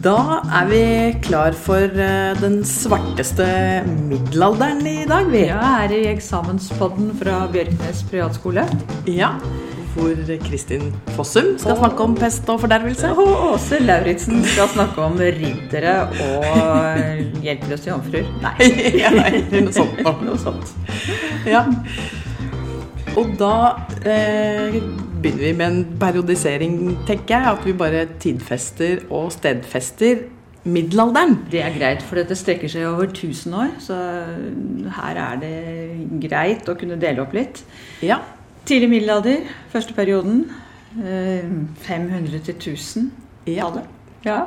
Da er vi klar for eh, den svarteste middelalderen i dag, vi. Ja, her i eksamenspodden fra Bjørknes privatskole. Ja. Hvor Kristin Fossum skal snakke om pest og fordervelse. Og Åse Lauritzen skal snakke om riddere og hjelpeløse jomfruer. Nei, ja, nei, noe sånt. noe sånt. Ja. Og da eh, begynner vi med en periodisering, tenker jeg. At vi bare tidfester og stedfester middelalderen. Det er greit, for dette strekker seg over 1000 år. Så her er det greit å kunne dele opp litt. Ja. Tidlig middelalder, første perioden. eh, 500 til 1000. ja. Ja.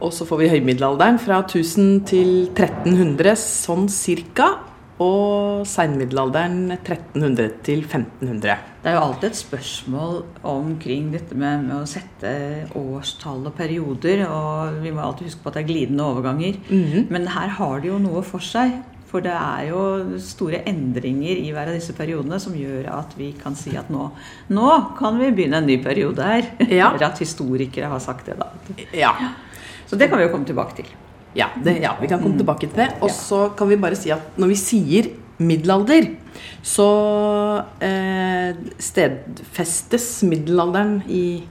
Og så får vi høymiddelalderen fra 1000 til 1300, sånn cirka. Og seinmiddelalderen 1300 til 1500. Det er jo alltid et spørsmål omkring dette med, med å sette årstall og perioder. Og vi må alltid huske på at det er glidende overganger. Mhm. Men her har det jo noe for seg. For det er jo store endringer i hver av disse periodene som gjør at vi kan si at nå, nå kan vi begynne en ny periode her. Ja. Eller at historikere har sagt det, da. Ja. Så det kan vi jo komme tilbake til. Ja, det, ja, vi kan komme tilbake til det. Og så kan vi bare si at når vi sier middelalder, så eh, stedfestes middelalderen i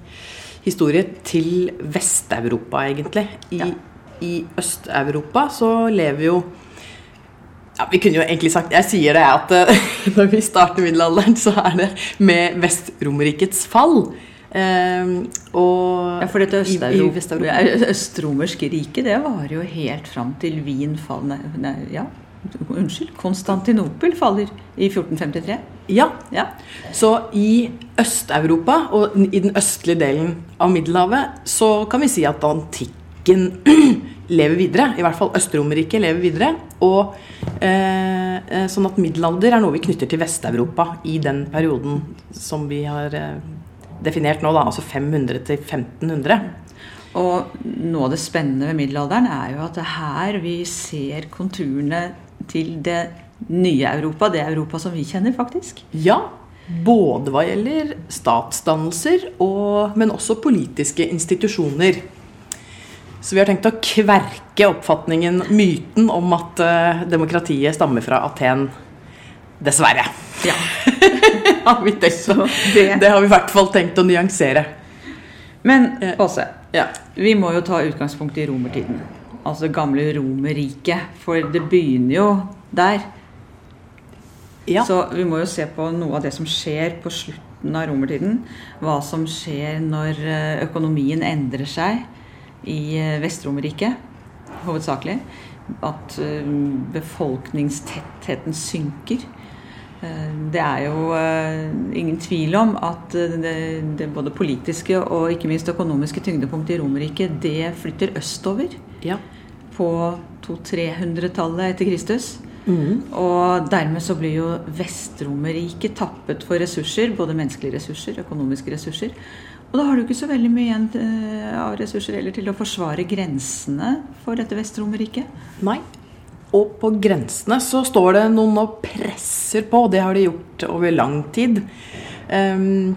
historie til Vest-Europa, egentlig. I, Ja. i Øst-Europa så lever jo ja, Vi kunne jo egentlig sagt Jeg sier det, at eh, når vi starter middelalderen, så er det med Vest-Romerrikets fall. Eh, og Ja, for dette Øst-Europa- Østromerske riket, det varer jo helt fram til Wien faller Nei, ja, unnskyld. Konstantinopel faller i 1453. Ja, Ja. Så i Øst-Europa og i den østlige delen av Middelhavet så kan vi si at antikken lever videre. I hvert fall Øst-Romerriket lever videre. Og eh, eh, Sånn at middelalder er noe vi knytter til Vest-Europa i den perioden som vi har eh, definert nå, da, altså 500 til 1500. Og noe av det spennende ved middelalderen er jo at det er her vi ser konturene til det nye Europa. Det Europa som vi kjenner, faktisk. Ja, både hva gjelder statsdannelser, og, men også politiske institusjoner. Så vi har tenkt å kverke oppfatningen, myten om at eh, demokratiet stammer fra Aten. Dessverre. Ja. har vi tenkt å, det- det har vi i hvert fall tenkt å nyansere. Men Eh. Åse, Ja. vi må jo ta utgangspunkt i romertiden. Altså gamle Romerriket. For det begynner jo der. Ja. Så vi må jo se på noe av det som skjer på slutten av romertiden. Hva som skjer når eh, økonomien endrer seg i eh, Vest-Romerriket, hovedsakelig. At befolkningstettheten synker. Eh, Det er jo eh, ingen tvil om at eh, det, det både politiske og ikke minst økonomiske tyngdepunktet i Romerike, det flytter østover ja. på 200-300-tallet etter Kristus. Mm. Og dermed så blir jo Vest-Romerriket tappet for ressurser, både menneskelige ressurser, økonomiske ressurser. Og da har du ikke så veldig mye igjen av ressurser heller til å forsvare grensene for dette Vest-Romerriket. Nei. Og på grensene så står det noen og presser på. Det har de gjort over lang tid. Um,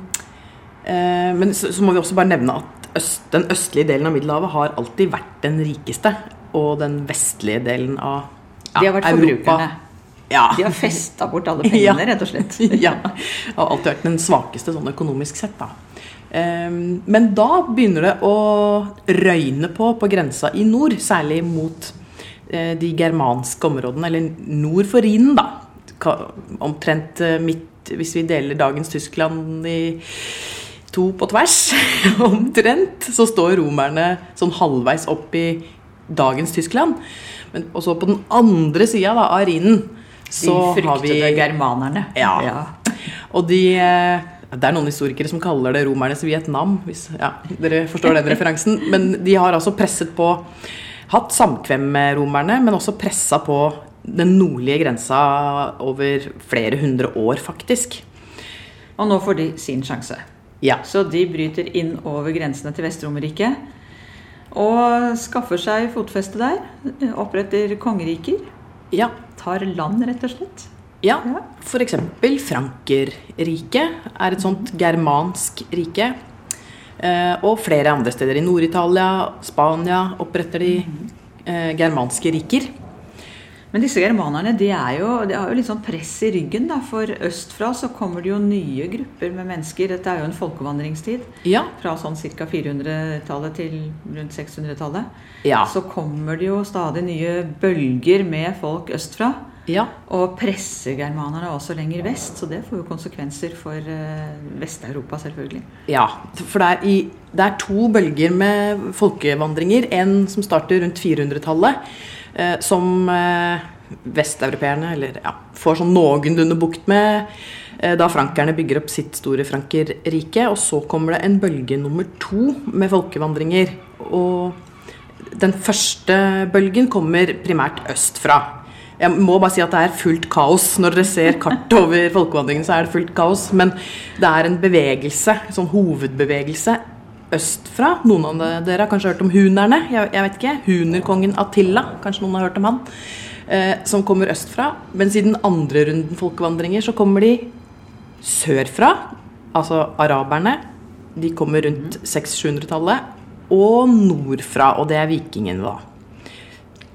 uh, men så, så må vi også bare nevne at øst, den østlige delen av Middelhavet har alltid vært den rikeste. Og den vestlige delen av ja, De har vært forbrukerne. Ja. De har festa bort alle pengene, Ja. rett og slett. ja. Og alltid vært den svakeste sånn økonomisk sett, da. Um, men da begynner det å røyne på på grensa i nord, særlig mot de germanske områdene, eller nord for Rhinen, da. Omtrent eh, midt Hvis vi deler dagens Tyskland i to på tvers, omtrent, så står romerne sånn halvveis opp i dagens Tyskland. Men også på den andre sida av Rhinen så har vi fryktede germanerne. Ja. Og de eh, Det er noen historikere som kaller det romernes Vietnam, hvis ja, dere forstår den referansen. Men de har altså presset på Hatt samkvem med romerne, men også pressa på den nordlige grensa over flere hundre år, faktisk. Og nå får de sin sjanse. Ja. Så de bryter inn over grensene til Vest-Romerriket. Og skaffer seg fotfeste der. Oppretter kongeriker. Ja. Tar land, rett og slett. Ja, Ja. f.eks. Frankerriket er et sånt germansk rike. Eh, og flere andre steder. I Nord-Italia, Spania oppretter de eh, germanske riker. Men disse germanerne de, er jo, de har jo litt sånn press i ryggen. Da, for østfra så kommer det jo nye grupper med mennesker. Dette er jo en folkevandringstid. Ja. Fra sånn ca. 400-tallet til rundt 600-tallet. Ja. Så kommer det jo stadig nye bølger med folk østfra. Ja. Og presser germanerne også lenger vest. Så det får jo konsekvenser for eh, Vest-Europa, selvfølgelig. Ja, for det er, i, det er to bølger med folkevandringer. En som starter rundt 400-tallet, eh, som eh, vesteuropeerne ja, får sånn noenlunde bukt med eh, da frankerne bygger opp sitt store Frankerrike. Og så kommer det en bølge nummer to med folkevandringer. Og den første bølgen kommer primært østfra. Jeg må bare si at det er fullt kaos. Når dere ser kart over folkevandringen, så er det fullt kaos. Men det er en bevegelse, en sånn hovedbevegelse østfra. Noen av dere har kanskje hørt om hunerne. Jeg, jeg vet ikke. Hunerkongen Attila. Kanskje noen har hørt om han. Eh, som kommer østfra. Mens i den andre runden folkevandringer så kommer de sørfra. Altså araberne. De kommer rundt 600-700-tallet. Og nordfra. Og det er vikingene, da.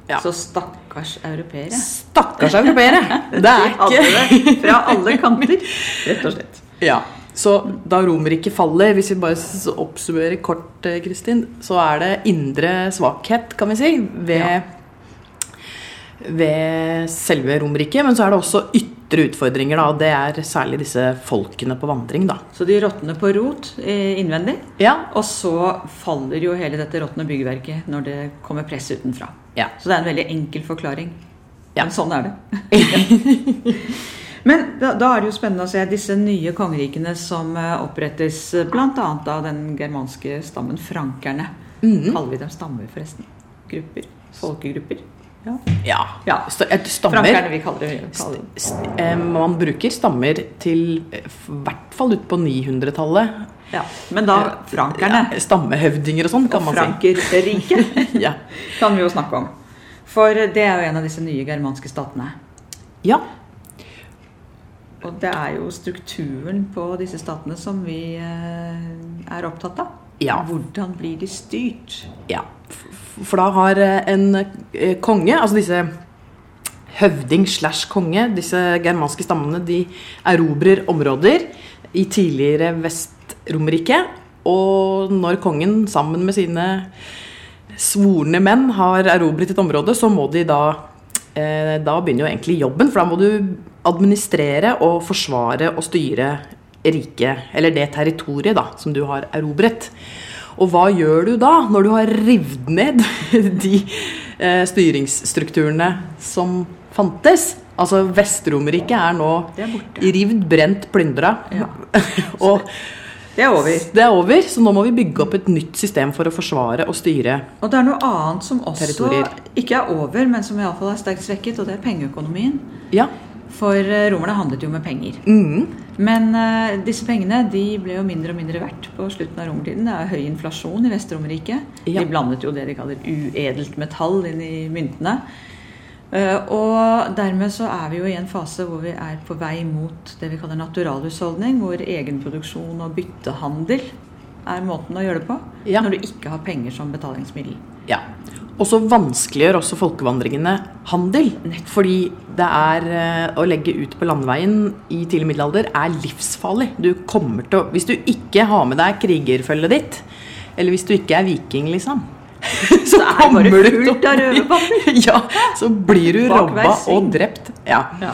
Ja. Så stakkars europeere. Stakkars europeere! Det er ikke fra alle kanter, rett og slett. Ja. Så da Romerriket faller, hvis vi bare oppsummerer kort, eh, Kristin, så er det indre svakhet, kan vi si, ved, Ja. ved selve Romerriket. Men så er det også ytre utfordringer, da. Og det er særlig disse folkene på vandring, da. Så de råtner på rot eh, innvendig. Ja. Og så faller jo hele dette råtne byggverket når det kommer press utenfra. Ja. Så det er en veldig enkel forklaring. Ja. Men sånn er det. Men da, da er det jo spennende å se disse nye kongerikene som eh, opprettes bl.a. av den germanske stammen frankerne. Mhm. Kaller vi dem stammer, forresten? Grupper? Folkegrupper? Ja. ja. Ja. Stammer vi kaller det. Eh, Man bruker stammer til eh, i hvert fall ut på 900-tallet. Ja. Men da frankerne Ja, Stammehøvdinger og sånn, kan og man si. Frankerriket Ja. kan vi jo snakke om. For det er jo en av disse nye germanske statene. ja. Og det er jo strukturen på disse statene som vi eh, er opptatt av. Ja. Hvordan blir de styrt? Ja, for da har eh, en eh, konge, altså disse høvding slash konge, disse germanske stammene, de erobrer områder i tidligere Vest-Romerike. Og når kongen sammen med sine svorne menn har erobret et område, så må de da eh, Da begynner jo egentlig jobben, for da må du administrere og forsvare og styre riket, eller det territoriet da, som du har erobret. Og hva gjør du da, når du har revet ned de eh, styringsstrukturene som fantes? Altså Vest-Romerriket er nå er rivd, brent, plyndra. Ja. og Det er over. det er over, så nå må vi bygge opp et nytt system for å forsvare og styre. Og det er noe annet som også Territorier. ikke er over, men som iallfall er sterkt svekket, og det er pengeøkonomien. Ja. For eh, romerne handlet jo med penger. Mm. Men uh, disse pengene de ble jo mindre og mindre verdt på slutten av romertiden. Det er høy inflasjon i Vest-Romerriket. Ja. De blandet jo det de kaller uedelt metall inn i myntene. Uh, og dermed så er vi jo i en fase hvor vi er på vei mot det vi kaller naturalhusholdning, hvor egenproduksjon og byttehandel er måten å gjøre det på. Ja. Når du ikke har penger som betalingsmiddel. ja. Og så vanskeliggjør også folkevandringene handel. Fordi det er eh, å legge ut på landeveien i tidlig middelalder er livsfarlig. Du kommer til å Hvis du ikke har med deg krigerfølget ditt, eller hvis du ikke er viking, liksom så er kommer du fullt av røverbander. Ja, så blir du robba og drept. Ja. Ja.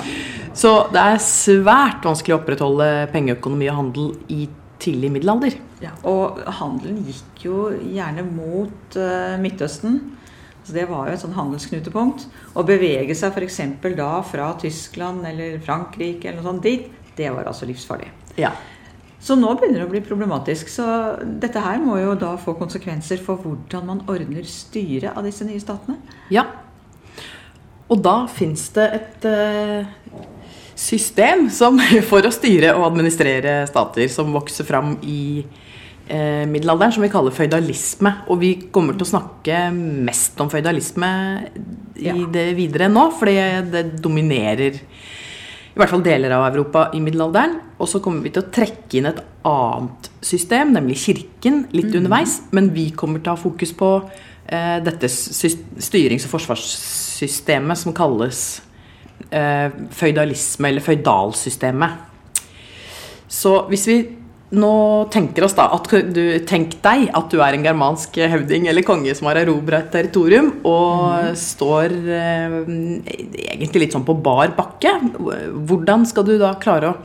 Så det er svært vanskelig å opprettholde pengeøkonomi og handel i tidlig middelalder. Ja, og handelen gikk jo gjerne mot uh, Midtøsten. Så Det var jo et sånn handelsknutepunkt. Å bevege seg f.eks. da fra Tyskland eller Frankrike eller noe sånt dit, det var altså livsfarlig. Ja. Så nå begynner det å bli problematisk. Så dette her må jo da få konsekvenser for hvordan man ordner styret av disse nye statene. Ja. Og da fins det et eh, system som, for å styre og administrere stater som vokser fram i middelalderen, som vi kaller føydalisme. Og vi kommer til å snakke mest om føydalisme i Ja. det videre nå, fordi det dominerer i hvert fall deler av Europa i middelalderen. Og så kommer vi til å trekke inn et annet system, nemlig kirken, litt underveis. Men vi kommer til å ha fokus på eh, dette styrings- og forsvarssystemet som kalles eh, føydalisme, eller føydalsystemet. Så hvis vi nå tenker oss da at du, Tenk deg at du er en germansk høvding eller konge som har erobra et territorium, og står eh, egentlig litt sånn på bar bakke. Hvordan skal du da klare å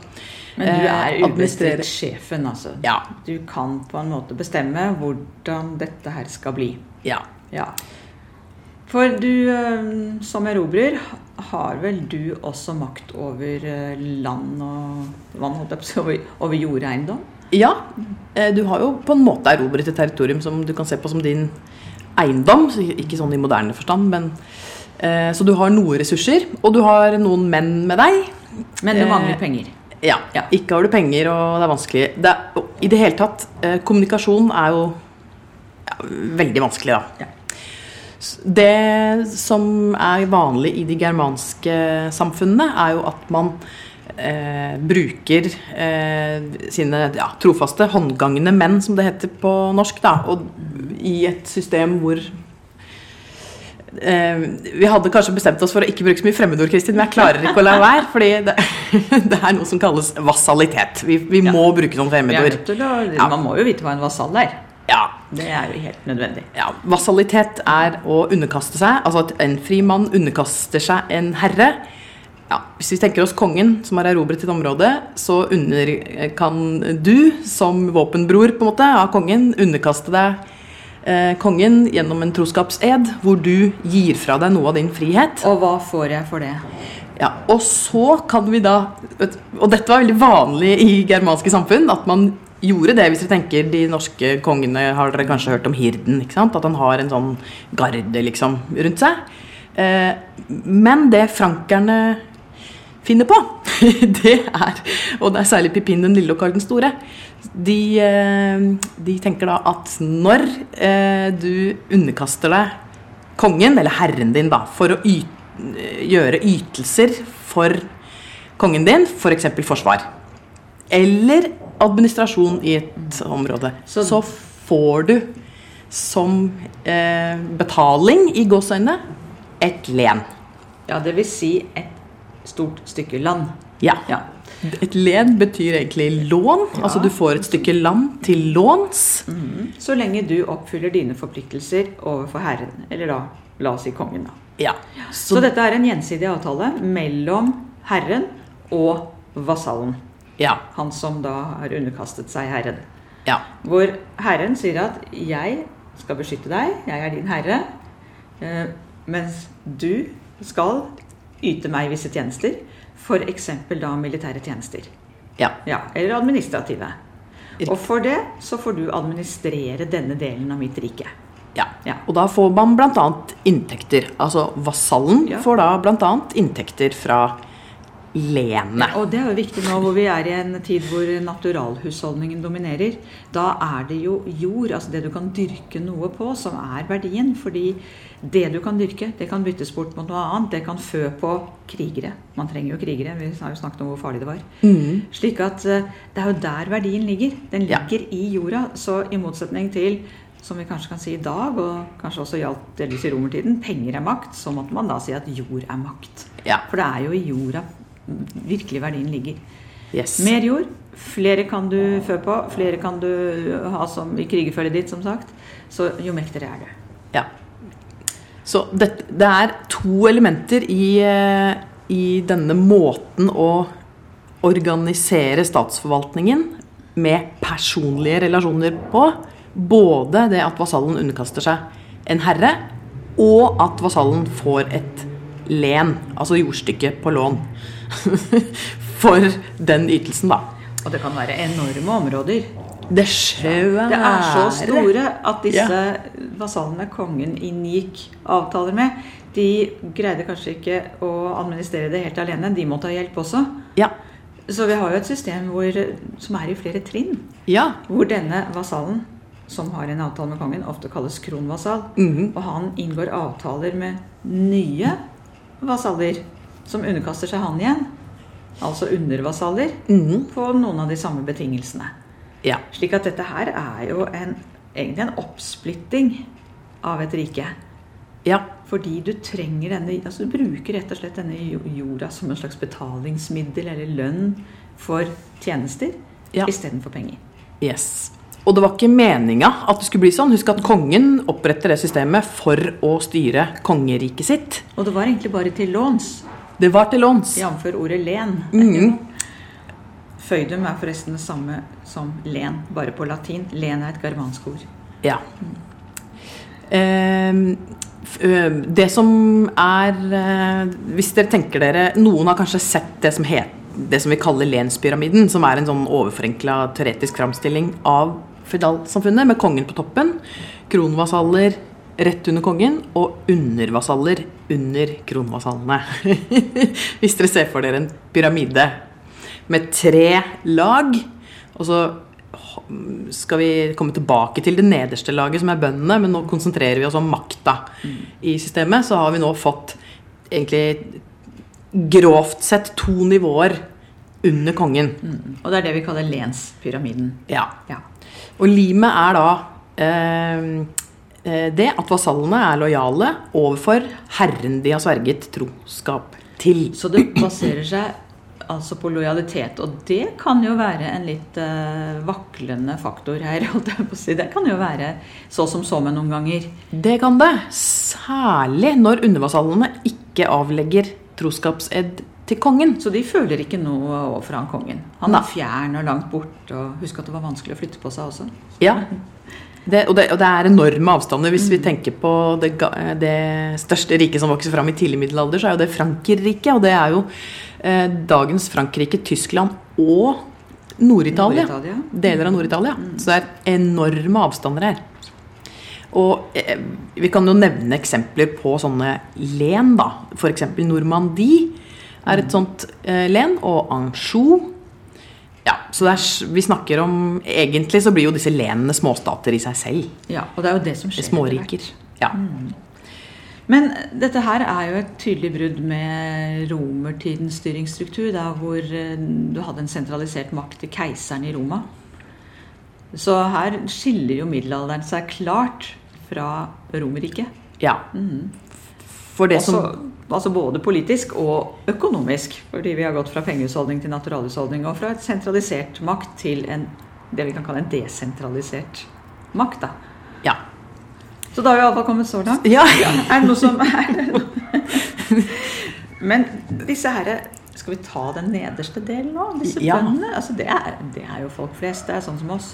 Men du eh, er ubestridt sjefen, altså. Ja. Du kan på en måte bestemme hvordan dette her skal bli. Ja. Ja. For du eh, som erobrer har vel du også makt over eh, land og vann, over jordeiendom? Ja. eh, Du har jo på en måte erobret et territorium som du kan se på som din eiendom. Ikke sånn i moderne forstand, men eh, Så du har noen ressurser, og du har noen menn med deg. Men du Eh, mangler penger. Ja. Ja. Ikke har du penger, og det er vanskelig. Det er, I det hele tatt, eh, kommunikasjon er jo ja, veldig vanskelig, da. Ja. Det som er vanlig i de germanske samfunnene, er jo at man eh, bruker eh, sine ja, trofaste, håndgangende menn, som det heter på norsk, da, og i et system hvor Eh, vi hadde kanskje bestemt oss for å ikke bruke så mye fremmedord, Kristin, men jeg klarer ikke å la være. Fordi det, det er noe som kalles vassalitet. Vi, vi Ja. må bruke noen fremmedord. Ja. Man må jo vite hva en vasall er. Ja, Det er jo helt nødvendig. ja. Vassalitet er å underkaste seg. Altså at en fri mann underkaster seg en herre. Ja, hvis vi tenker oss kongen som har erobret et område, så under, kan du som våpenbror på en måte av kongen underkaste deg eh, kongen gjennom en troskapsed, hvor du gir fra deg noe av din frihet. Og hva får jeg for det? Ja, og så kan vi da Og dette var veldig vanlig i germanske samfunn, at man gjorde det. Hvis dere tenker de norske kongene, har dere kanskje hørt om hirden? ikke sant? At han har en sånn garde liksom rundt seg. Eh, men det frankerne finner på, det er Og det er særlig Pipin den lille og Karl den store. De, eh, de tenker da at når eh, du underkaster deg kongen, eller herren din, da, for å yte gjøre ytelser for kongen din, f.eks. For forsvar, eller administrasjon i et område, så, Så- får du som eh, betaling i gåseøynene et len. Ja, det vil si et stort stykke land. Ja. Ja. Et len betyr egentlig lån. Altså du får et stykke land til låns. Så lenge du oppfyller dine forpliktelser overfor Herren, eller da la oss si kongen. da. Ja. Så, dette er en gjensidig avtale mellom Herren og vasallen. ja. Han som da har underkastet seg Herren. ja. Hvor Herren sier at 'jeg skal beskytte deg, jeg er din herre', eh, mens du skal yte meg visse tjenester, f.eks. da militære tjenester. ja. Ja, eller administrative. Og for det så får du administrere denne delen av mitt rike. Ja. Ja. Og da får man bl.a. inntekter. Altså vasallen Ja. får da bl.a. inntekter fra lenet. Og det er jo viktig nå hvor vi er i en tid hvor naturalhusholdningen dominerer. Da er det jo jord, altså det du kan dyrke noe på, som er verdien. Fordi det du kan dyrke, det kan byttes bort mot noe annet. Det kan fø på krigere. Man trenger jo krigere. Vi har jo snakket om hvor farlig det var. Mm. Slik at eh, det er jo der verdien ligger. Den Ja. ligger i jorda. Så i motsetning til som vi kanskje kan si i dag, og kanskje også gjaldt delvis i romertiden, penger er makt, så måtte man da si at jord er makt. Ja. For det er jo i jorda virkelig verdien ligger. Yes. Mer jord, flere kan du fø på, flere kan du ha som i krigerfølget ditt, som sagt. Så jo mektigere er du. Ja. Så det, det er to elementer i, eh, i denne måten å organisere statsforvaltningen med personlige relasjoner på. Både det at vasallen underkaster seg en herre, og at vasallen får et len, altså jordstykke på lån, for den ytelsen, da. Og det kan være enorme områder. Det Det er så store at disse vasallene kongen inngikk avtaler med, de greide kanskje ikke å administrere det helt alene. De måtte ha hjelp også. Ja. Så vi har jo et system hvor, som er i flere trinn. Ja. Hvor denne vasallen, som har en avtale med kongen, ofte kalles kronvasall. -hmm. Og han inngår avtaler med nye vasaller som underkaster seg han igjen. altså undervasaller, mm. på noen av de samme betingelsene. Ja. Slik at dette her er jo en, egentlig en oppsplitting av et rike. ja. Fordi du trenger denne altså Du bruker rett og slett denne jorda som en slags betalingsmiddel eller lønn for tjenester Ja. istedenfor penger. Yes. Og det var ikke meninga at det skulle bli sånn. Husk at kongen oppretter det systemet for å styre kongeriket sitt. Og det var egentlig bare til låns, Det var til låns. jf. ordet len. Mhm. Føydum er forresten det samme som len, bare på latin. Len er et germansk ord. Ja. Mm. Eh, det som er Hvis dere tenker dere Noen har kanskje sett det som, het, det som vi kaller lenspyramiden, som er en sånn overforenkla teoretisk framstilling av føydalsamfunnet, med kongen på toppen, kronvasaller rett under kongen og undervasaller under kronvasallene. hvis dere ser for dere en pyramide med tre lag, og så skal vi komme tilbake til det nederste laget, som er bøndene, men nå konsentrerer vi oss om makta i systemet. Så har vi nå fått egentlig grovt sett to nivåer under kongen. Og det er det vi kaller lenspyramiden. Ja. Ja. Og limet er da eh, det at vasallene er lojale overfor herren de har sverget troskap til. Så det baserer seg altså på lojalitet. Og det kan jo være en litt uh, vaklende faktor her. Det kan jo være så som så med noen ganger. Det kan det. Særlig når undervasallene ikke avlegger troskapsed til kongen. Så de føler ikke noe overfor han kongen. Han er fjern og langt bort. Og husk at det var vanskelig å flytte på seg også. Ja. Det, og, det, og det er enorme avstander. Hvis vi tenker på det, det største riket som vokser fram i tidlig middelalder, så er jo det Frankrike. Og det er jo eh, dagens Frankrike, Tyskland og Nord-Italia. Nord-Italia. Deler av Nord-Italia. Så det er enorme avstander her. Og eh, vi kan jo nevne eksempler på sånne len, da. F.eks. Normandie er et sånt eh, len, og Anjou. Ja, så er, vi snakker om Egentlig så blir jo disse lenene småstater i seg selv. Ja, og det er jo det som skjer. Småriker. Ja. Mm. Men dette her er jo et tydelig brudd med romertidens styringsstruktur, der hvor eh, du hadde en sentralisert makt til keiseren i Roma. Så her skiller jo middelalderen seg klart fra Romerriket. ja. For det som altså både politisk og økonomisk, fordi vi har gått fra pengehusholdning til naturalhusholdning, og fra et sentralisert makt til en, det vi kan kalle en desentralisert makt. da. Ja. Så da har vi iallfall kommet så langt. ja. Er det noe som er? Men disse herre Skal vi ta den nederste delen nå? Disse Ja. bøndene? Altså det, er, det er jo folk flest. Det er sånn som oss.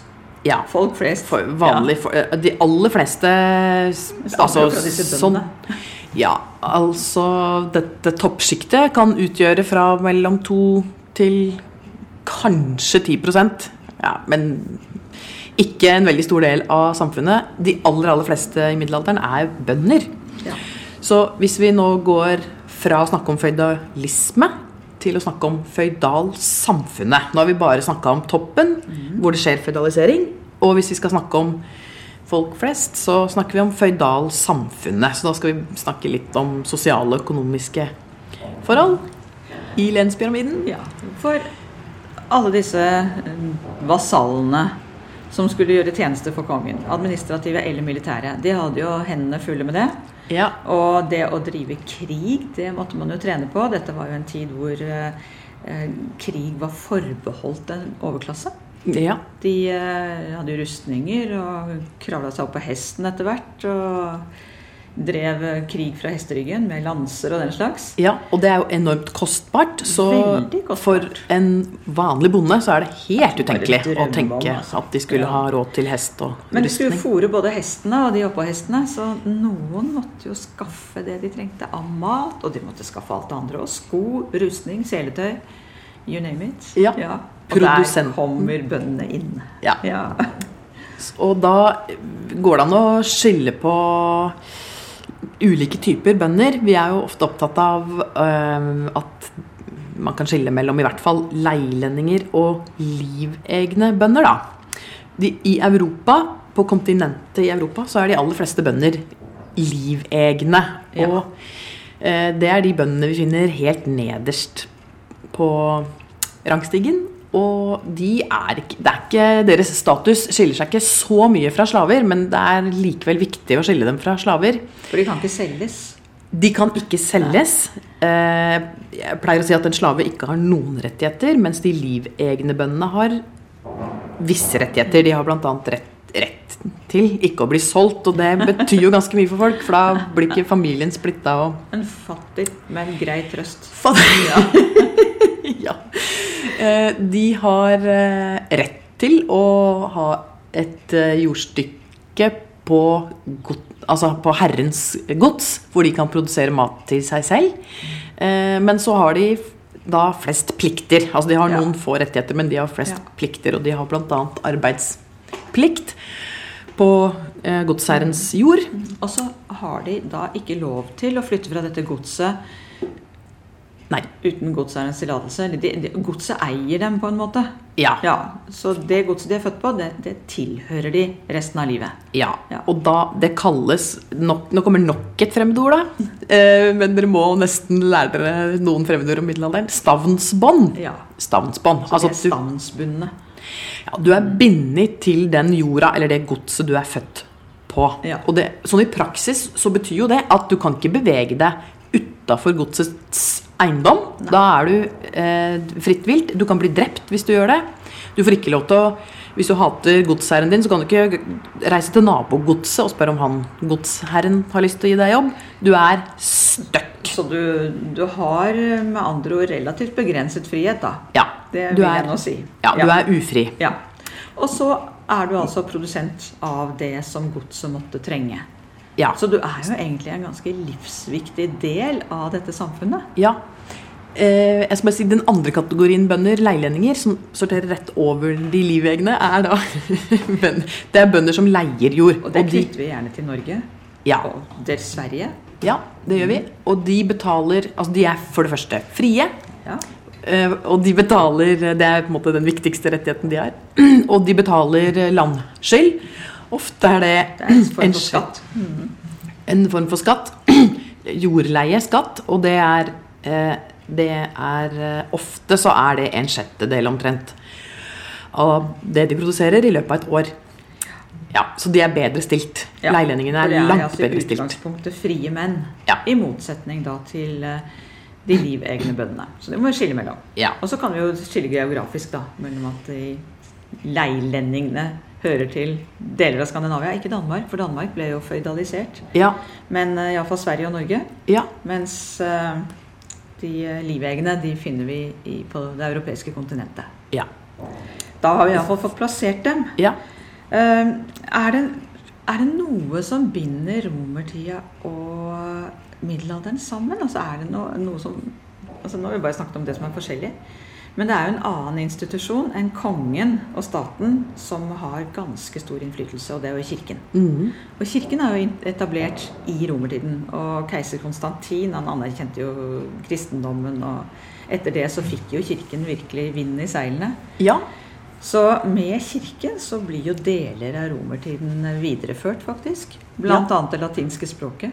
ja. Folk flest. For vanlig, for, eh, de aller fleste altså, sånn. Ja, altså Dette toppsjiktet kan utgjøre fra mellom 2 til kanskje 10% ja, Men ikke en veldig stor del av samfunnet. De aller, aller fleste i middelalderen er bønder. Ja. Så hvis vi nå går fra å snakke om føydalisme til å snakke om føydalsamfunnet Nå har vi bare snakka om toppen, hvor det skjer føydalisering. Og hvis vi skal snakke om folk flest, så snakker vi om føydalsamfunnet. Så da skal vi snakke litt om sosiale og økonomiske forhold i lenspyramiden. Ja, for alle disse eh, vasallene som skulle gjøre tjeneste for kongen, administrative eller militære, de hadde jo hendene fulle med det. Ja. Og det å drive krig, det måtte man jo trene på. Dette var jo en tid hvor eh, eh, krig var forbeholdt en overklasse. Ja. De eh, hadde rustninger og kravla seg opp på hesten etter hvert. Og drev eh, krig fra hesteryggen med lanser og den slags. Ja, og det er jo enormt kostbart. Så kostbart. for en vanlig bonde så er det helt utenkelig å tenke altså. at de skulle Ja. ha råd til hest og Men de skulle fòre både hestene og de oppå hestene, så noen måtte jo skaffe det de trengte av mat. Og de måtte skaffe alt det andre òg. Sko, rustning, seletøy. You name it. Ja. Og Produsenten. der kommer bøndene inn. Ja. Ja. Og da går det an å skille på ulike typer bønder. Vi er jo ofte opptatt av øhm, at man kan skille mellom i hvert fall leilendinger og livegne bønder, da. De, I Europa, på kontinentet i Europa, så er de aller fleste bønder livegne. Ja. Og eh, det er de bøndene vi finner helt nederst på rangstigen. Og de er det er ikke, deres status skiller seg ikke så mye fra slaver, men det er likevel viktig å skille dem fra slaver. For de kan ikke selges? De kan ikke selges. Eh, jeg pleier å si at en slave ikke har noen rettigheter, mens de livegne bøndene har visse rettigheter. De har bl.a. Rett, rett til ikke å bli solgt, og det betyr jo ganske mye for folk, for da blir ikke familien splitta og En fattig, men grei trøst. Fattig. ja. ja. De har eh, rett til å ha et eh, jordstykke på, god, altså på herrens gods, hvor de kan produsere mat til seg selv. Eh, Men så har de da flest plikter. Altså de har Ja. noen få rettigheter, men de har flest Ja. plikter. Og de har bl.a. arbeidsplikt på eh, godsherrens jord. Og så har de da ikke lov til å flytte fra dette godset Nei. uten godsherrens tillatelse. Godset eier dem på en måte. Ja. Ja, Så det godset de er født på, det, det tilhører de resten av livet. Ja, Ja. og da det kalles nok, Nå kommer nok et fremmedord, da. Eh, men dere må nesten lære dere noen fremmedord om middelalderen. Stavnsbånd. Ja, Stavnsbånd. Så Altså de er stavnsbundne. Ja, du er bindet til den jorda eller det godset du er født på. Ja. Og det, sånn i praksis så betyr jo det at du kan ikke bevege deg utafor godsets eiendom. Da er du eh, fritt vilt. Du kan bli drept hvis du gjør det. Du får ikke lov til å Hvis du hater godsherren din, så kan du ikke reise til nabogodset og spørre om han godsherren har lyst til å gi deg jobb. Du er stuck. Så du, du har med andre ord relativt begrenset frihet, da. Ja. Det vil er, jeg nå si. Ja, du er ufri. Ja. Og så er du altså produsent av det som godset måtte trenge. Ja. Så du er jo egentlig en ganske livsviktig del av dette samfunnet. Ja. Eh, jeg skal bare si Den andre kategorien bønder, leilendinger, som sorterer rett over de livegne, er da. Det er bønder som leier jord. Og det de, knytter vi gjerne til Norge ja, og til Sverige. ja, det gjør vi. Og de betaler Altså, de er for det første frie. Ja. eh, Og de betaler Det er på en måte den viktigste rettigheten de har. Og de betaler landskyld. Ofte er det, Det er en form en for skatt. en form for skatt. Jordleieskatt, og det er, eh, det er eh, Ofte så er det en sjettedel omtrent av det de produserer i løpet av et år. Ja, Så de er bedre stilt. Ja, Leilendingene er er langt altså bedre stilt. utgangspunktet frie menn. Ja. I motsetning da til eh, de livegne bøndene. Så det må vi skille mellom. Ja. Og så kan vi jo skille geografisk da, mellom at leilendingene hører til deler av Skandinavia. Ikke Danmark, for Danmark ble jo føydalisert. Ja. Men uh, iallfall Sverige og Norge. ja. Mens eh, de eh, livegne de finner vi i, på det europeiske kontinentet. Ja. Da har vi iallfall fått plassert dem. ja. Eh, er, det, er det noe som binder romertida og middelalderen sammen? Altså er det noe, noe som altså Nå har vi bare snakket om det som er forskjellig. Men det er jo en annen institusjon enn kongen og staten som har ganske stor innflytelse, og det er jo kirken. Mm. Og kirken er jo etablert i romertiden, og keiser Konstantin han anerkjente jo kristendommen, og etter det så fikk jo kirken virkelig vind i seilene. ja. Så med kirken så blir jo deler av romertiden videreført, faktisk. Blant annet det latinske språket.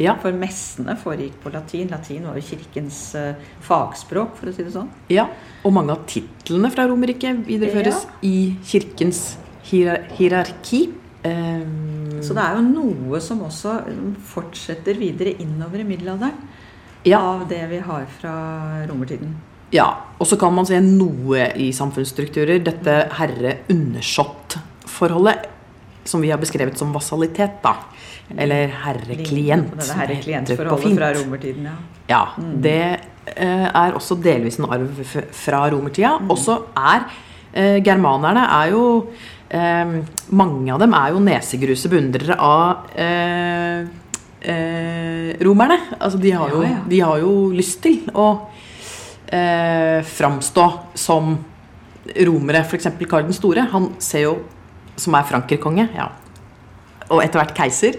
Ja. For messene foregikk på latin. Latin var jo kirkens eh, fagspråk, for å si det sånn. ja. Og mange av titlene fra Romerriket videreføres i kirkens hierar hierarki. Um, Så det er jo noe som også fortsetter videre innover i middelalderen. ja. Av det vi har fra romertiden. Ja, og så kan man se noe i samfunnsstrukturer. Dette herre-undersått-forholdet som vi har beskrevet som vassalitet, da. Eller herreklient, som det heter på fint. fra romertiden, ja. Ja, det eh, er også delvis en arv fra romertida. Mm. Også er eh, germanerne er jo eh, Mange av dem er jo nesegruse beundrere av eh, eh, romerne. Altså, de har, jo, Ja, ja. de har jo lyst til å eh, framstå som romere. F.eks. Karl den store. Han ser jo, som er frankerkonge, ja, og etter hvert keiser,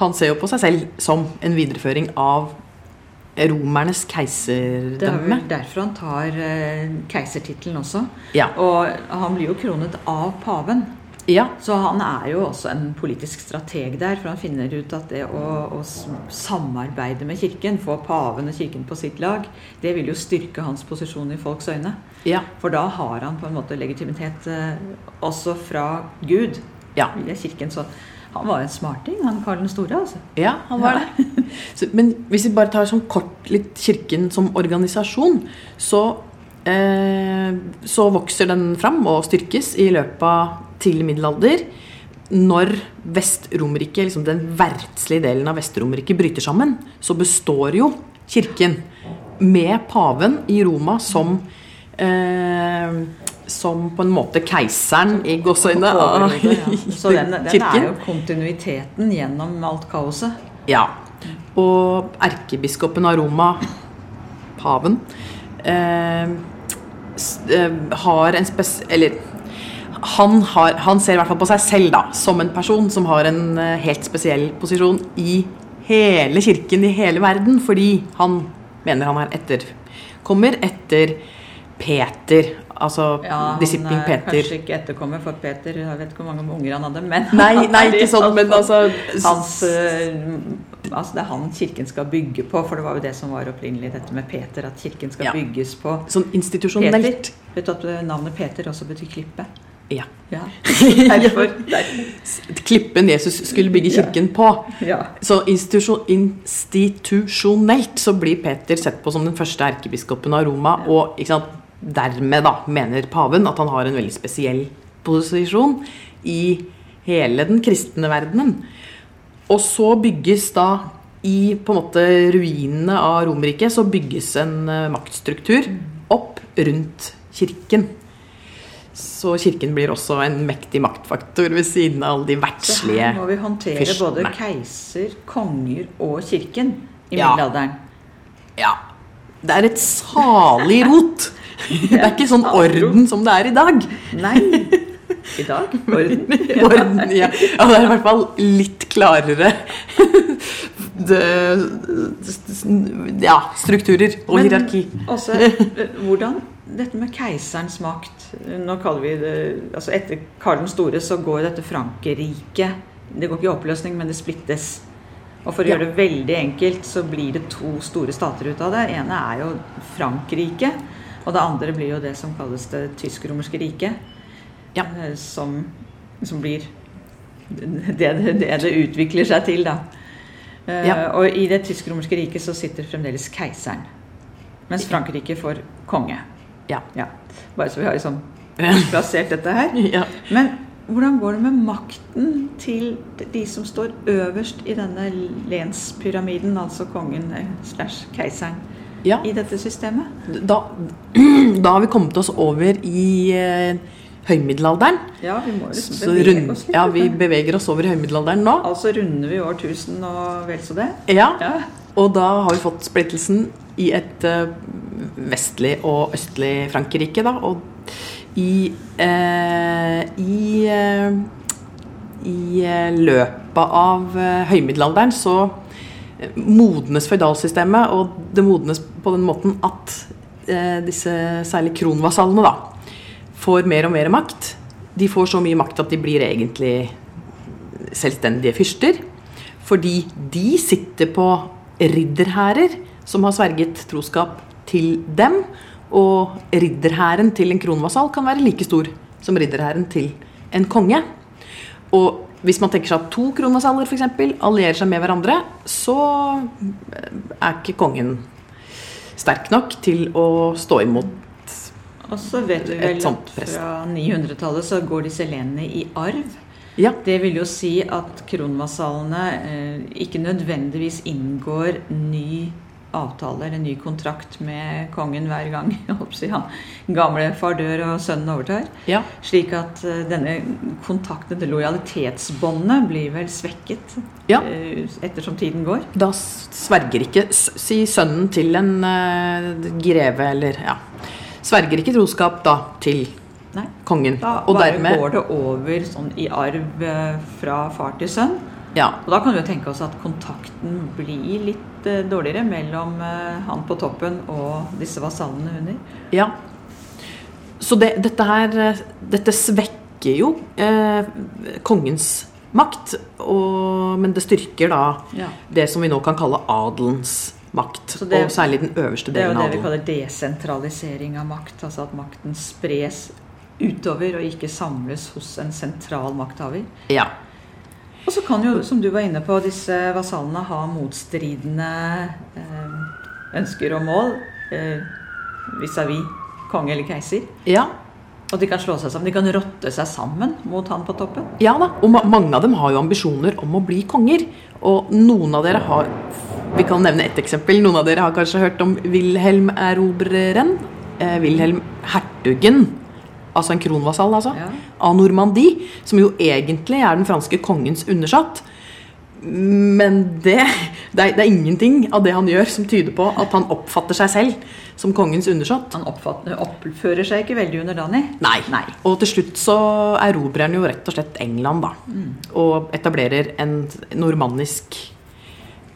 han ser jo på seg selv som en videreføring av romernes keiserdømme. Det er vel derfor han tar eh, keisertittelen også. Ja. Og han blir jo kronet av paven. Ja. Så han er jo også en politisk strateg der, for han finner ut at det å, å samarbeide med Kirken, få paven og Kirken på sitt lag, det vil jo styrke hans posisjon i folks øyne. Ja. For da har han på en måte legitimitet eh, også fra Gud Ja. via Kirken. Så han var en smarting, han Karl den store, altså. Ja, han var det. Så, men hvis vi bare tar sånn kort litt Kirken som organisasjon, så, eh, så vokser den fram og styrkes i løpet av tidlig middelalder. Når Vest-Romerike, liksom den verdslige delen av Vest-Romerike, bryter sammen, så består jo Kirken med paven i Roma som eh, som på en måte keiseren i gåseøynene av ja. Så den, den er jo kontinuiteten gjennom alt kaoset. Ja. Og erkebiskopen av Roma, paven, eh, eh, har en spes... Eller han, har, han ser i hvert fall på seg selv da, som en person som har en eh, helt spesiell posisjon i hele kirken i hele verden, fordi han mener han er etterkommer etter Peter, altså Ja, han er Peter. kanskje ikke etterkommer for Peter, jeg vet ikke hvor mange unger han hadde, men Nei, nei, ikke sånn, men altså hans, eh, altså Det er han kirken skal bygge på, for det var jo det som var opprinnelig dette med Peter, at kirken skal Ja. bygges på Sånn institusjonelt. Peter. Vet du at navnet Peter også betyr klippe? Ja. Ja. Derfor. Klippen Jesus skulle bygge kirken på. Ja. Så institusjon, institusjonelt så blir Peter sett på som den første erkebiskopen av Roma, og sant, dermed da mener paven at han har en veldig spesiell posisjon i hele den kristne verdenen. Og så bygges da i på en måte ruinene av Romerriket så bygges en eh, maktstruktur opp rundt kirken. Så kirken blir også en mektig maktfaktor ved siden av alle de Så her må vi håndtere fyrstene. både keiser, konger og kirken i Ja. middelalderen. Ja. Det er et salig rot. Det er ikke sånn orden som det er i dag. Nei, i dag. Orden. Orden, ja. ja, det er i hvert fall litt klarere det, Ja, strukturer og Men hierarki. Også, eh, hvordan dette med keiserens makt Nå kaller vi det altså Etter Karl den store så går dette Frankrike Det går ikke i oppløsning, men det splittes. Og for å Ja. gjøre det veldig enkelt, så blir det to store stater ut av det. ene er jo Frankrike, og det andre blir jo det som kalles det tysk-romerske riket. Ja. eh, Som, som blir det, det, det utvikler seg til, da. Eh, Ja. Og i det tysk-romerske riket så sitter fremdeles keiseren. Mens Frankrike får konge. Ja. Ja. Bare så vi har liksom plassert dette her. ja. Men hvordan går det med makten til de som står øverst i denne lenspyramiden, altså kongen eh, slash keiseren, ja. i dette systemet? Da, da har vi kommet oss over i eh, høymiddelalderen. Ja, vi må liksom Så bevege rund, oss litt. ja, vi beveger oss over i høymiddelalderen nå. Altså runder vi år 1000 og vel så det. Ja, Ja. Og da har vi fått splittelsen i et eh, vestlig og østlig Frankrike, da. Og i eh, i, eh, i eh, løpet av eh, høymiddelalderen så modnes føydalsystemet, og det modnes på den måten at eh, disse særlig kronvasallene da får mer og mer makt. De får så mye makt at de blir egentlig selvstendige fyrster. Fordi de sitter på ridderhærer som har sverget troskap til dem. Og ridderhæren til en kronvasall kan være like stor som ridderhæren til en konge. Og hvis man tenker seg at to kronvasaller for eksempel, allierer seg med hverandre, så er ikke kongen sterk nok til å stå imot et sånt press. Og så vet du vel at fra 900-tallet så går disse lenene i arv. Ja. Det vil jo si at kronvasallene eh, ikke nødvendigvis inngår ny avtale eller ny kontrakt med kongen hver gang han gamle far dør og sønnen overtar. ja. Slik at eh, denne kontakten, det lojalitetsbåndet, blir vel svekket Ja. eh, ettersom tiden går. Da sverger ikke Si sønnen til en eh, greve eller ja. Sverger ikke troskap da til Nei. kongen. Da og bare dermed går det over sånn i arv eh, fra far til sønn. Ja. Og da kan vi jo tenke oss at kontakten blir litt eh, dårligere mellom eh, han på toppen og disse vasallene under. ja. Så det, dette her Dette svekker jo eh, kongens makt, og, men det styrker da Ja. det som vi nå kan kalle adelens makt. Det- og særlig den øverste delen av adelen. Det er jo det vi kaller desentralisering av makt. Altså at makten spres utover og ikke samles hos en sentral makthaver. Ja. Og så kan jo, som du var inne på, disse vasallene ha motstridende eh, ønsker og mål vis-à-vis eh, -vis konge eller keiser. ja. Og de kan slå seg sammen. De kan rotte seg sammen mot han på toppen. Ja da, og ma mange av dem har jo ambisjoner om å bli konger. Og noen av dere har Vi kan nevne ett eksempel. Noen av dere har kanskje hørt om Wilhelm Erobreren. Eh, Wilhelm hertugen, altså en kronvasall, altså, Ja. av Normandie. Som jo egentlig er den franske kongens undersatt. Men det, det, er, det er ingenting av det han gjør som tyder på at han oppfatter seg selv som kongens undersått. Han oppfører seg ikke veldig underdanig. Nei. Nei. Og til slutt så erobrer han jo rett og slett England, da. Og etablerer en normannisk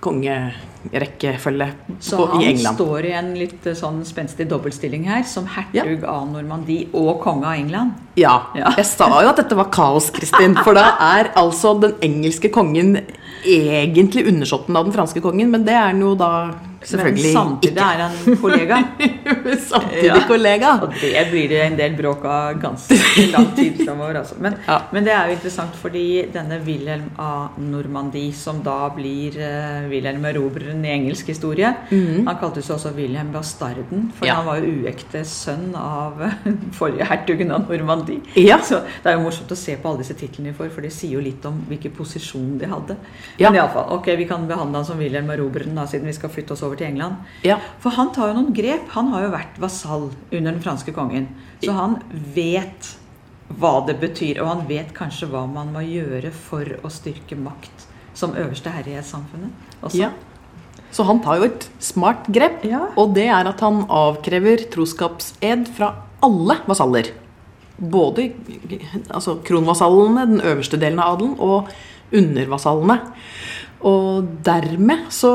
kongerekkefølge Så på, han i England. står i en litt eh, sånn spenstig dobbeltstilling her, som hertug av Normandie og konge av England. Ja. Ja. Jeg sa jo at dette var kaos, Kristin. For da er altså den engelske kongen egentlig undersåtten av den franske kongen, men det er han jo da selvfølgelig Men samtidig ikke. er han kollega. Samtidig Ja. kollega. Og det blir det en del bråk av ganske lang tid framover. Altså. Men, Ja. men det er jo interessant fordi denne Wilhelm av Normandie, som da blir uh, Wilhelm Erobreren i engelsk historie Han kaltes seg også Wilhelm Bastarden, for. Ja. han var jo uekte sønn av forrige hertugen av Normandie. Ja. Så det er jo morsomt å se på alle disse titlene vi får, for det sier jo litt om hvilken posisjon de hadde. Men iallfall, ok, vi kan behandle han som Wilhelm Erobreren, siden vi skal flytte oss over til England. Ja. For han tar jo noen grep. Han har jo vært vasall under den franske kongen. Så han vet hva det betyr, og han vet kanskje hva man må gjøre for å styrke makt som øverste herre i et samfunnet også. Ja. Så han tar jo et smart grep, Ja. og det er at han avkrever troskapsed fra alle vasaller. Både altså, kronvasallene, den øverste delen av adelen, og undervasallene. Og dermed så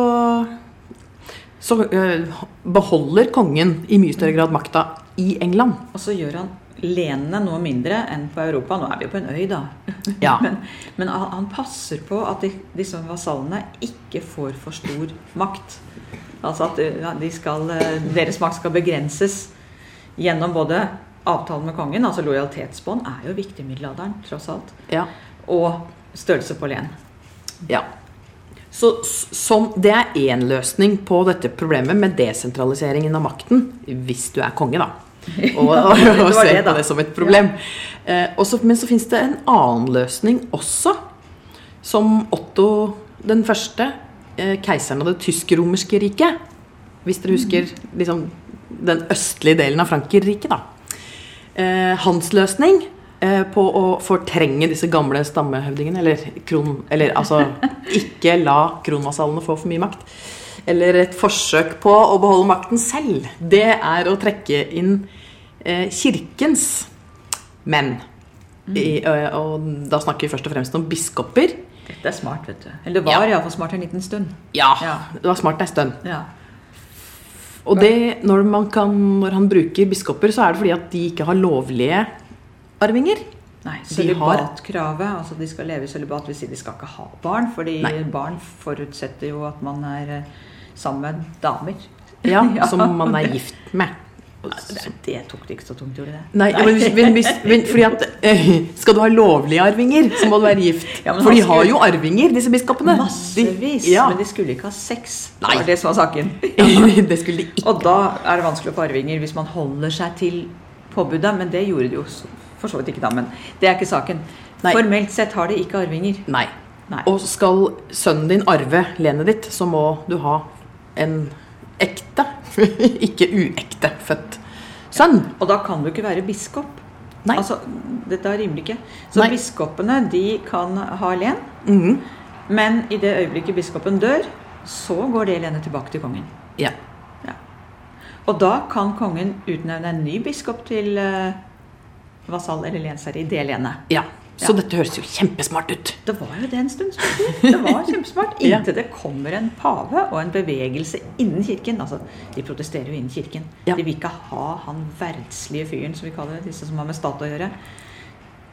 så øh, beholder kongen i mye større grad makta i England. Og så gjør han lenene noe mindre enn på Europa. Nå er vi jo på en øy, da. Ja. Men, men han passer på at de, disse vasallene ikke får for stor makt. Altså at de skal, eh, deres makt skal begrenses gjennom både avtalen med kongen, altså lojalitetsbånd er jo viktig i middelalderen, tross alt, Ja. og størrelse på len. Ja. Så, s- sånn, det er én løsning på dette problemet med desentraliseringen av makten, hvis du er konge, da. Og, og, og ser på det som et problem. Eh, også, men så fins det en annen løsning også, som Otto den første, eh, keiseren av det tysk-romerske riket Hvis dere husker liksom, den østlige delen av Frankrike, da. Eh, hans løsning på å fortrenge disse gamle stammehøvdingene, eller, kron, eller altså ikke la kronvasallene få for mye makt, eller et forsøk på å beholde makten selv, det er å trekke inn eh, kirkens menn. I, og, og da snakker vi først og fremst om biskoper. Dette er smart, vet du. Eller det var Ja. iallfall smart en liten stund. Ja, Ja. det var smart en stund. Ja. Og det, når, man kan, når han bruker biskoper, så er det fordi at de ikke har lovlige arvinger. Nei, De har- Sølibatkravet, altså de skal leve i sølibat, vil si de skal ikke ha barn. Fordi Nei. barn forutsetter jo at man er eh, sammen med damer. Ja, Ja. Som man er gift med. Det, det tok det ikke så tungt, gjorde det? Nei, ja, men, men, men fordi at eh, Skal du ha lovlige arvinger, så må du være gift. Ja, For de har jo arvinger, disse biskopene. Massevis. De, ja. Men de skulle ikke ha sex. Nei. Det var det som var saken. det skulle de ikke. Og da er det vanskelig å få arvinger hvis man holder seg til påbudet. Men det gjorde de jo for så vidt ikke da. Men det er ikke saken. Nei. Formelt sett har de ikke arvinger. Nei. Nei. Og skal sønnen din arve lenet ditt, så må du ha en ekte, ikke uekte født sønn. Og da kan du ikke være biskop. Nei. Altså, dette er rimelig ikke. Så Nei. biskopene de kan ha len. Mhm. Men i det øyeblikket biskopen dør, så går det lenet tilbake til kongen. Ja. Ja. Og da kan kongen utnevne en ny biskop til eh, vasall eller lensherre i det lenet. ja. Så Ja. dette høres jo kjempesmart ut. Det var jo det en stund. Det var kjempesmart. Inntil det kommer en pave og en bevegelse innen kirken. Altså, De protesterer jo innen kirken. Ja. De vil ikke ha han verdslige fyren, som vi kaller det, disse som har med stat å gjøre.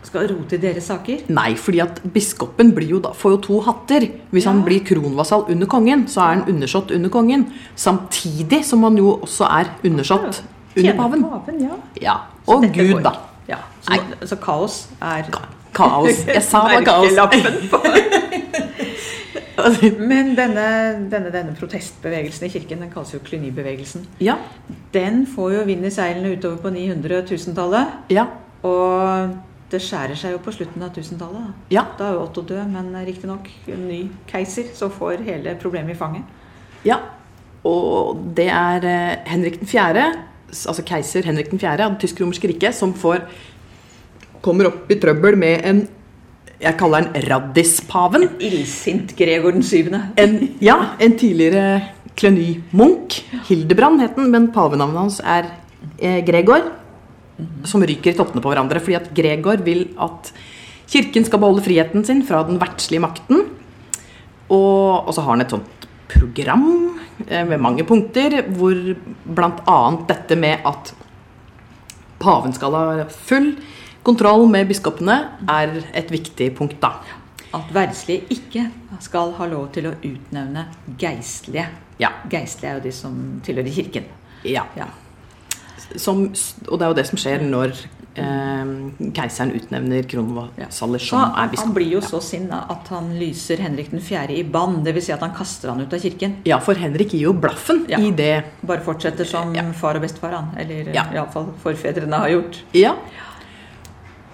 skal rote i deres saker? Nei, fordi at biskopen blir jo da, får jo to hatter. Hvis Ja. han blir kronvasall under kongen, så er han undersått under kongen. Samtidig som han jo også er undersått under paven. paven ja. Ja, Og Gud, går- da. Ja, så, så kaos er Kaos. Jeg sa det var kaos. Men denne, denne, denne protestbevegelsen i kirken, den kalles jo klynibevegelsen, Ja, den får jo vind i seilene utover på 900-1000-tallet. ja, Og det skjærer seg jo på slutten av 1000-tallet. da. ja. Da er jo Otto død, men riktignok en ny keiser som får hele problemet i fanget. Ja, og det er eh, Henrik 4., altså keiser Henrik 4. av det tysk-romerske riket, som får kommer opp i trøbbel med en Jeg kaller den Raddispaven. Illsint Gregor den syvende. En, ja, en tidligere Cluny-munk. Hildebrand het den, men pavenavnet hans er eh, Gregor. Som ryker i toppene på hverandre. Fordi at Gregor vil at kirken skal beholde friheten sin fra den verdslige makten. Og, og så har han et sånt program eh, med mange punkter, hvor bl.a. dette med at paven skal ha full kontroll med biskopene, er et viktig punkt, da. At verdslige ikke skal ha lov til å utnevne geistlige. Ja. Geistlige er jo de som tilhører kirken. ja. Ja. Som, og det er jo det som skjer når eh, keiseren utnevner kronvasaller Så som er han, biskop. han blir jo så sinna at han lyser Henrik 4. i bann. Dvs. Si at han kaster han ut av kirken. Ja, for Henrik gir jo blaffen Ja. i det. Bare fortsetter som Ja. far og bestefar, han. Eller Ja. iallfall forfedrene har gjort. Ja,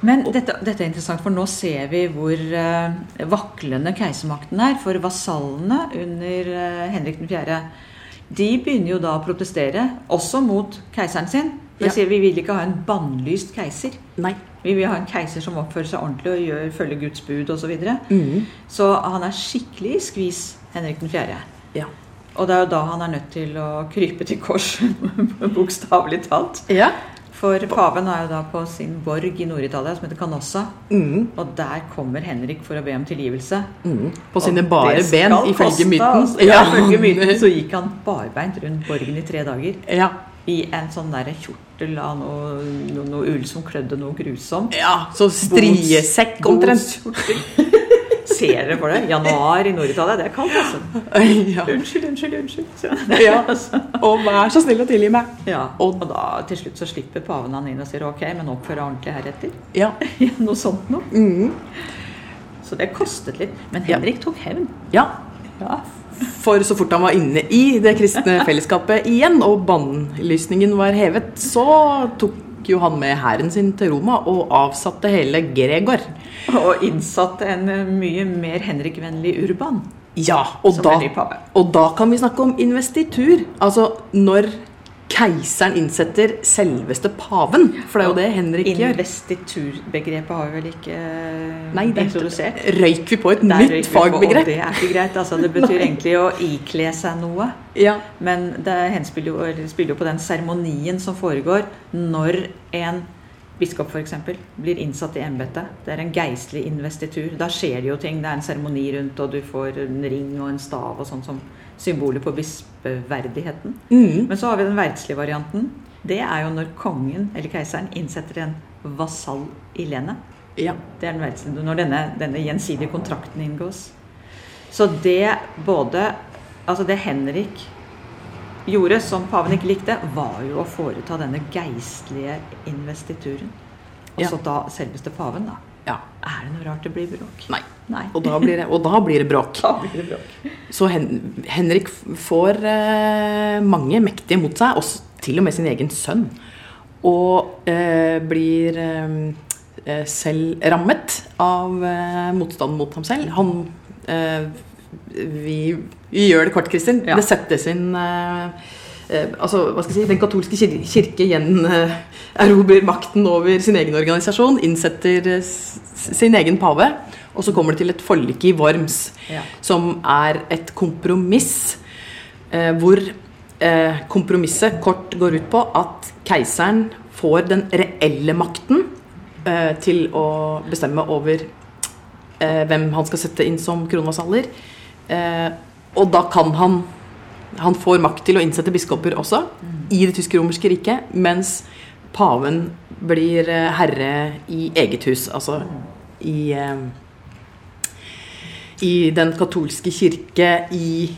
Men dette, dette er interessant, for nå ser vi hvor uh, vaklende keisermakten er. For vasallene under uh, Henrik 4. De begynner jo da å protestere, også mot keiseren sin. Ja. sier vi vil ikke ha en bannlyst keiser. nei. Vi vil ha en keiser som oppfører seg ordentlig og gjør, følger Guds bud osv. Så, videre. Mhm. så han er skikkelig i skvis, Henrik 4. Ja. Og det er jo da han er nødt til å krype til kors, bokstavelig talt. ja. For paven er jo da på sin borg i Nord-Italia som heter Canossa. Mm. Og der kommer Henrik for å be om tilgivelse. Mm. På sine bare ben, ifølge myten. altså. Ja, ifølge myten så gikk han barbeint rundt borgen i tre dager. Ja. I en sånn der kjortel av noe, noe, noe ull som klødde noe grusomt. ja, så striesekk omtrent. Ser dere for det? Januar i Nord-Italia, det er kaldt, altså. Ja. Unnskyld, unnskyld, unnskyld. Ja. Og vær så snill å tilgi meg. Ja, og da til slutt så slipper paven han inn og sier ok, men oppfør deg ordentlig heretter. Ja. Noe sånt noe. Mm. Så det kostet litt. Men. Henrik tok hevn. ja. Ja. For så fort han var inne i det kristne fellesskapet igjen, og bannlysningen var hevet, så tok jo han med hæren sin til Roma og avsatte hele Gregor. Og innsatte en eh, mye mer Henrik-vennlig Urban Ja, og da, og da kan vi snakke om investitur. Altså når keiseren innsetter selveste paven. For det er jo det Henrik gjør. Investiturbegrepet har vi vel ikke eh, Nei, det, introdusert? røyk vi på et Der nytt fagbegrep. Det er ikke greit. Altså, det betyr egentlig å ikle seg noe. Ja. Men det henspiller jo, spiller jo på den seremonien som foregår når en biskop f.eks. blir innsatt i embetet. Det er en geistlig investitur. Da skjer det jo ting. Det er en seremoni rundt, og du får en ring og en stav og sånn som symboler på bispeverdigheten. Mm. Men så har vi den verdslige varianten. Det er jo når kongen eller keiseren innsetter en vasall i lenet. ja. Det er den verdslige, når denne, denne gjensidige kontrakten inngås. Så det både Altså det Henrik gjorde, som paven ikke likte, var jo å foreta denne geistlige investituren. Og Ja. da selveste paven, da. Ja. Er det noe rart det blir bråk? Nei. Nei. Og da blir det, og da blir det bråk. Blir det bråk. Så Hen Henrik får eh, mange mektige mot seg, også til og med sin egen sønn. Og eh, blir eh, eh, selv rammet av eh, motstand mot ham selv. Han eh, vi, vi gjør det kort, Kristin. Ja. Det settes inn eh, altså, hva skal jeg si, Den katolske kir kirke gjenerobrer makten over sin egen organisasjon, innsetter eh, sin egen pave, og så kommer det til et forlik i Worms Ja. som er et kompromiss eh, hvor eh, kompromisset kort går ut på at keiseren får den reelle makten eh, til å bestemme over eh, hvem han skal sette inn som kronvasaller. Eh, og da kan han Han får makt til å innsette biskoper også i det tysk-romerske riket, mens paven blir eh, herre i eget hus. Altså i eh, I den katolske kirke i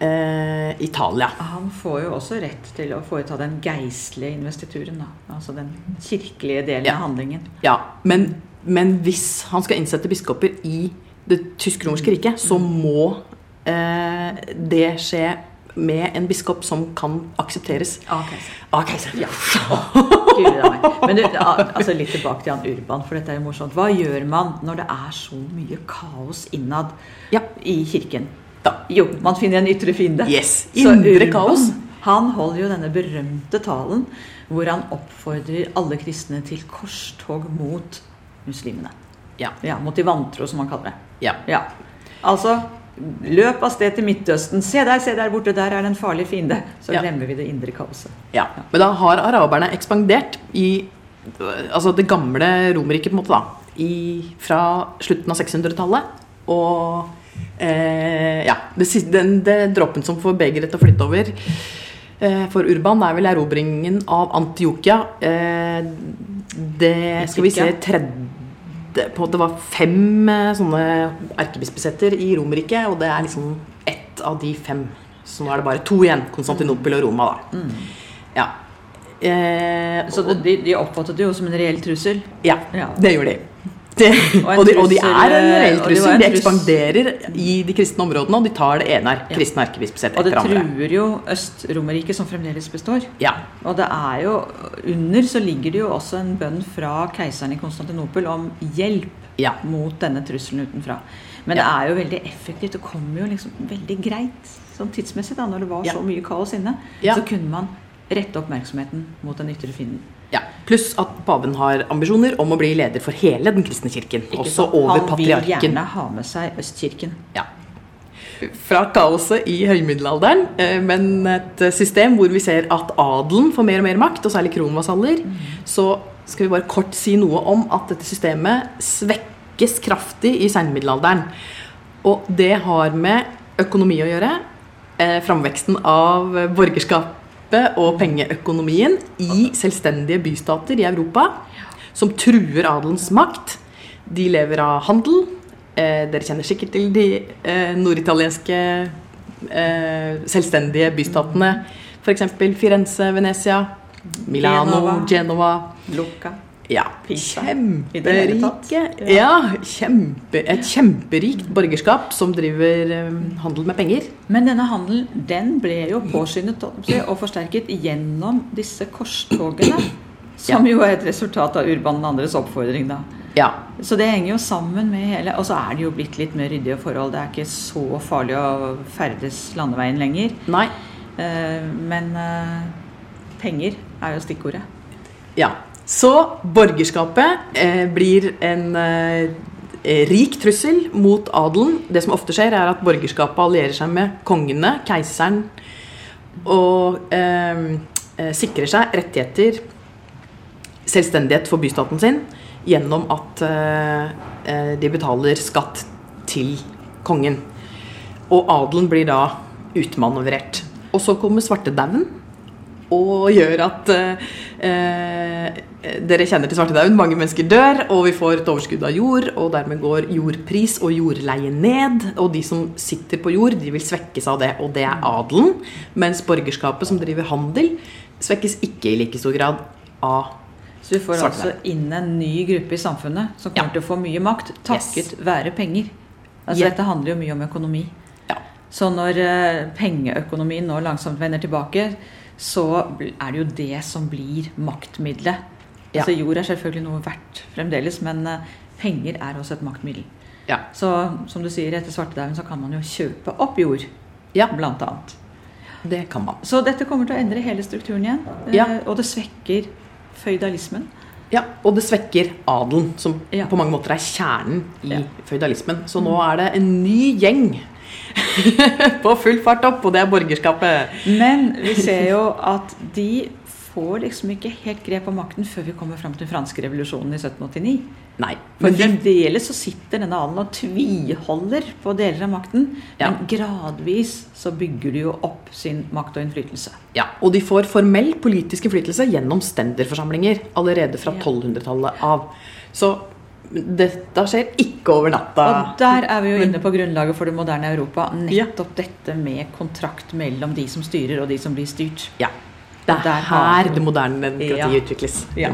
eh, Italia. Han får jo også rett til å foreta den geistlige investituren. Da. Altså den kirkelige delen Ja. av handlingen. Ja, men, men hvis han skal innsette biskoper i det tysk-romerske riket, så må eh, det skje med en biskop som kan aksepteres Av ah, keiseren. Ja. Gud a meg. Men du, altså litt tilbake til han Urban, for dette er jo morsomt. Hva gjør man når det er så mye kaos innad Ja. i kirken? Da. Jo, man finner en ytre fiende. Yes. Indre Urban, kaos. Han holder jo denne berømte talen hvor han oppfordrer alle kristne til korstog mot muslimene. Ja. Ja, Mot de vantro, som han kaller det. ja. Ja. Altså, Løp av sted til Midtøsten. Se der, se der borte, der er det en farlig fiende. Så ja. glemmer vi det indre kaoset. Ja. ja. Men da har araberne ekspandert i altså det gamle Romerriket, på en måte, da. I, fra slutten av 600-tallet. Og eh, ja, det, den, det dråpen som får begeret til å flytte over eh, for Urban, er vel erobringen av Antiokia. Eh, det skal vi se 30 det, på, det var fem eh, sånne erkebispesetter i Romerike, og det er liksom ett av de fem. Så nå er det bare to igjen. Konstantinopel og Roma, da. Mm. Ja. Eh, så det, de, de, oppfattet det jo som en reell trussel? Ja, ja. det gjorde de. Det, Og de og de er en reell og de trussel. De ekspanderer i de kristne områdene, og de tar det ene kristne Ja. etter andre. Og det andre. truer jo Øst-Romerriket, som fremdeles består. Ja. Og det er jo under så ligger det jo også en bønn fra keiseren i Konstantinopel om hjelp Ja. mot denne trusselen utenfra. Men Ja. det er jo veldig effektivt. Det kommer jo liksom veldig greit sånn tidsmessig, da, når det var så mye kaos inne. Så kunne man rette oppmerksomheten mot den ytre fienden. Ja. Pluss at paven har ambisjoner om å bli leder for hele den kristne kirken. Ikke Også sant? over Han vil gjerne ha med seg Østkirken. Ja. Fra kaoset i høymiddelalderen, eh, men et system hvor vi ser at adelen får mer og mer makt, og særlig kronvasaller, så skal vi bare kort si noe om at dette systemet svekkes kraftig i seinmiddelalderen. Og det har med økonomi å gjøre. Eh, framveksten av borgerskapet og pengeøkonomien i selvstendige bystater i Europa, som truer adelens makt. De lever av handel. Eh, dere kjenner sikkert til de eh, norditalienske eh, selvstendige bystatene. F.eks. Firenze, Venezia, Milano, Genova. Genova. Lucca. Ja, kjemperike. Ja, kjempe, et kjemperikt borgerskap som driver eh, handel med penger. Men denne handelen den ble jo påskyndet og forsterket gjennom disse korstogene. Som jo er et resultat av Urban 2.s oppfordring. da. Ja. Så det henger jo sammen med hele Og så er det jo blitt litt mer ryddige forhold. Det er ikke så farlig å ferdes landeveien lenger. Nei. Eh, Men eh, penger er jo stikkordet. Ja. Så borgerskapet eh, blir en eh, rik trussel mot adelen. Det som ofte skjer, er at borgerskapet allierer seg med kongene, keiseren, og eh, eh, sikrer seg rettigheter, selvstendighet for bystaten sin, gjennom at eh, eh, de betaler skatt til kongen. Og adelen blir da utmanøvrert. Og så kommer svartedauden og gjør at eh, eh, Dere kjenner til svartedauden. Mange mennesker dør, og vi får et overskudd av jord. Og dermed går jordpris og jordleie ned. Og de som sitter på jord, de vil svekkes av det. Og det er adelen. Mens borgerskapet som driver handel, svekkes ikke i like stor grad av Så du får Svarte altså inn en ny gruppe i samfunnet som kommer Ja. til å få mye makt takket være penger. Altså yeah. Dette handler jo mye om økonomi. Ja. Så når eh, pengeøkonomien nå langsomt vender tilbake, så er det jo det som blir maktmiddelet. Ja. Altså Jord er selvfølgelig noe verdt fremdeles, men eh, penger er også et maktmiddel. Ja. Så som du sier, etter svartedauden så kan man jo kjøpe opp jord, Ja, blant annet. det kan man. Så dette kommer til å endre hele strukturen igjen. eh, Ja. Og det svekker føydalismen. Ja, Og det svekker adelen, som Ja. på mange måter er kjernen i Ja. føydalismen. Så nå er det en ny gjeng på full fart opp, og det er borgerskapet. Men vi ser jo at de får liksom ikke helt grep om makten før vi kommer fram til den franske revolusjonen i 1789. Nei. For fremdeles så sitter denne adelen og tviholder på deler av makten. Ja. Men gradvis så bygger de jo opp sin makt og innflytelse. ja, og de får formell politisk innflytelse gjennom stenderforsamlinger allerede fra Ja. 1200-tallet av. Så dette skjer ikke over natta. Og der er vi jo inne på grunnlaget for det moderne Europa. Nettopp dette med kontrakt mellom de som styrer og de som blir styrt. Ja. Det er her det moderne demokratiet Ja. utvikles. Ja.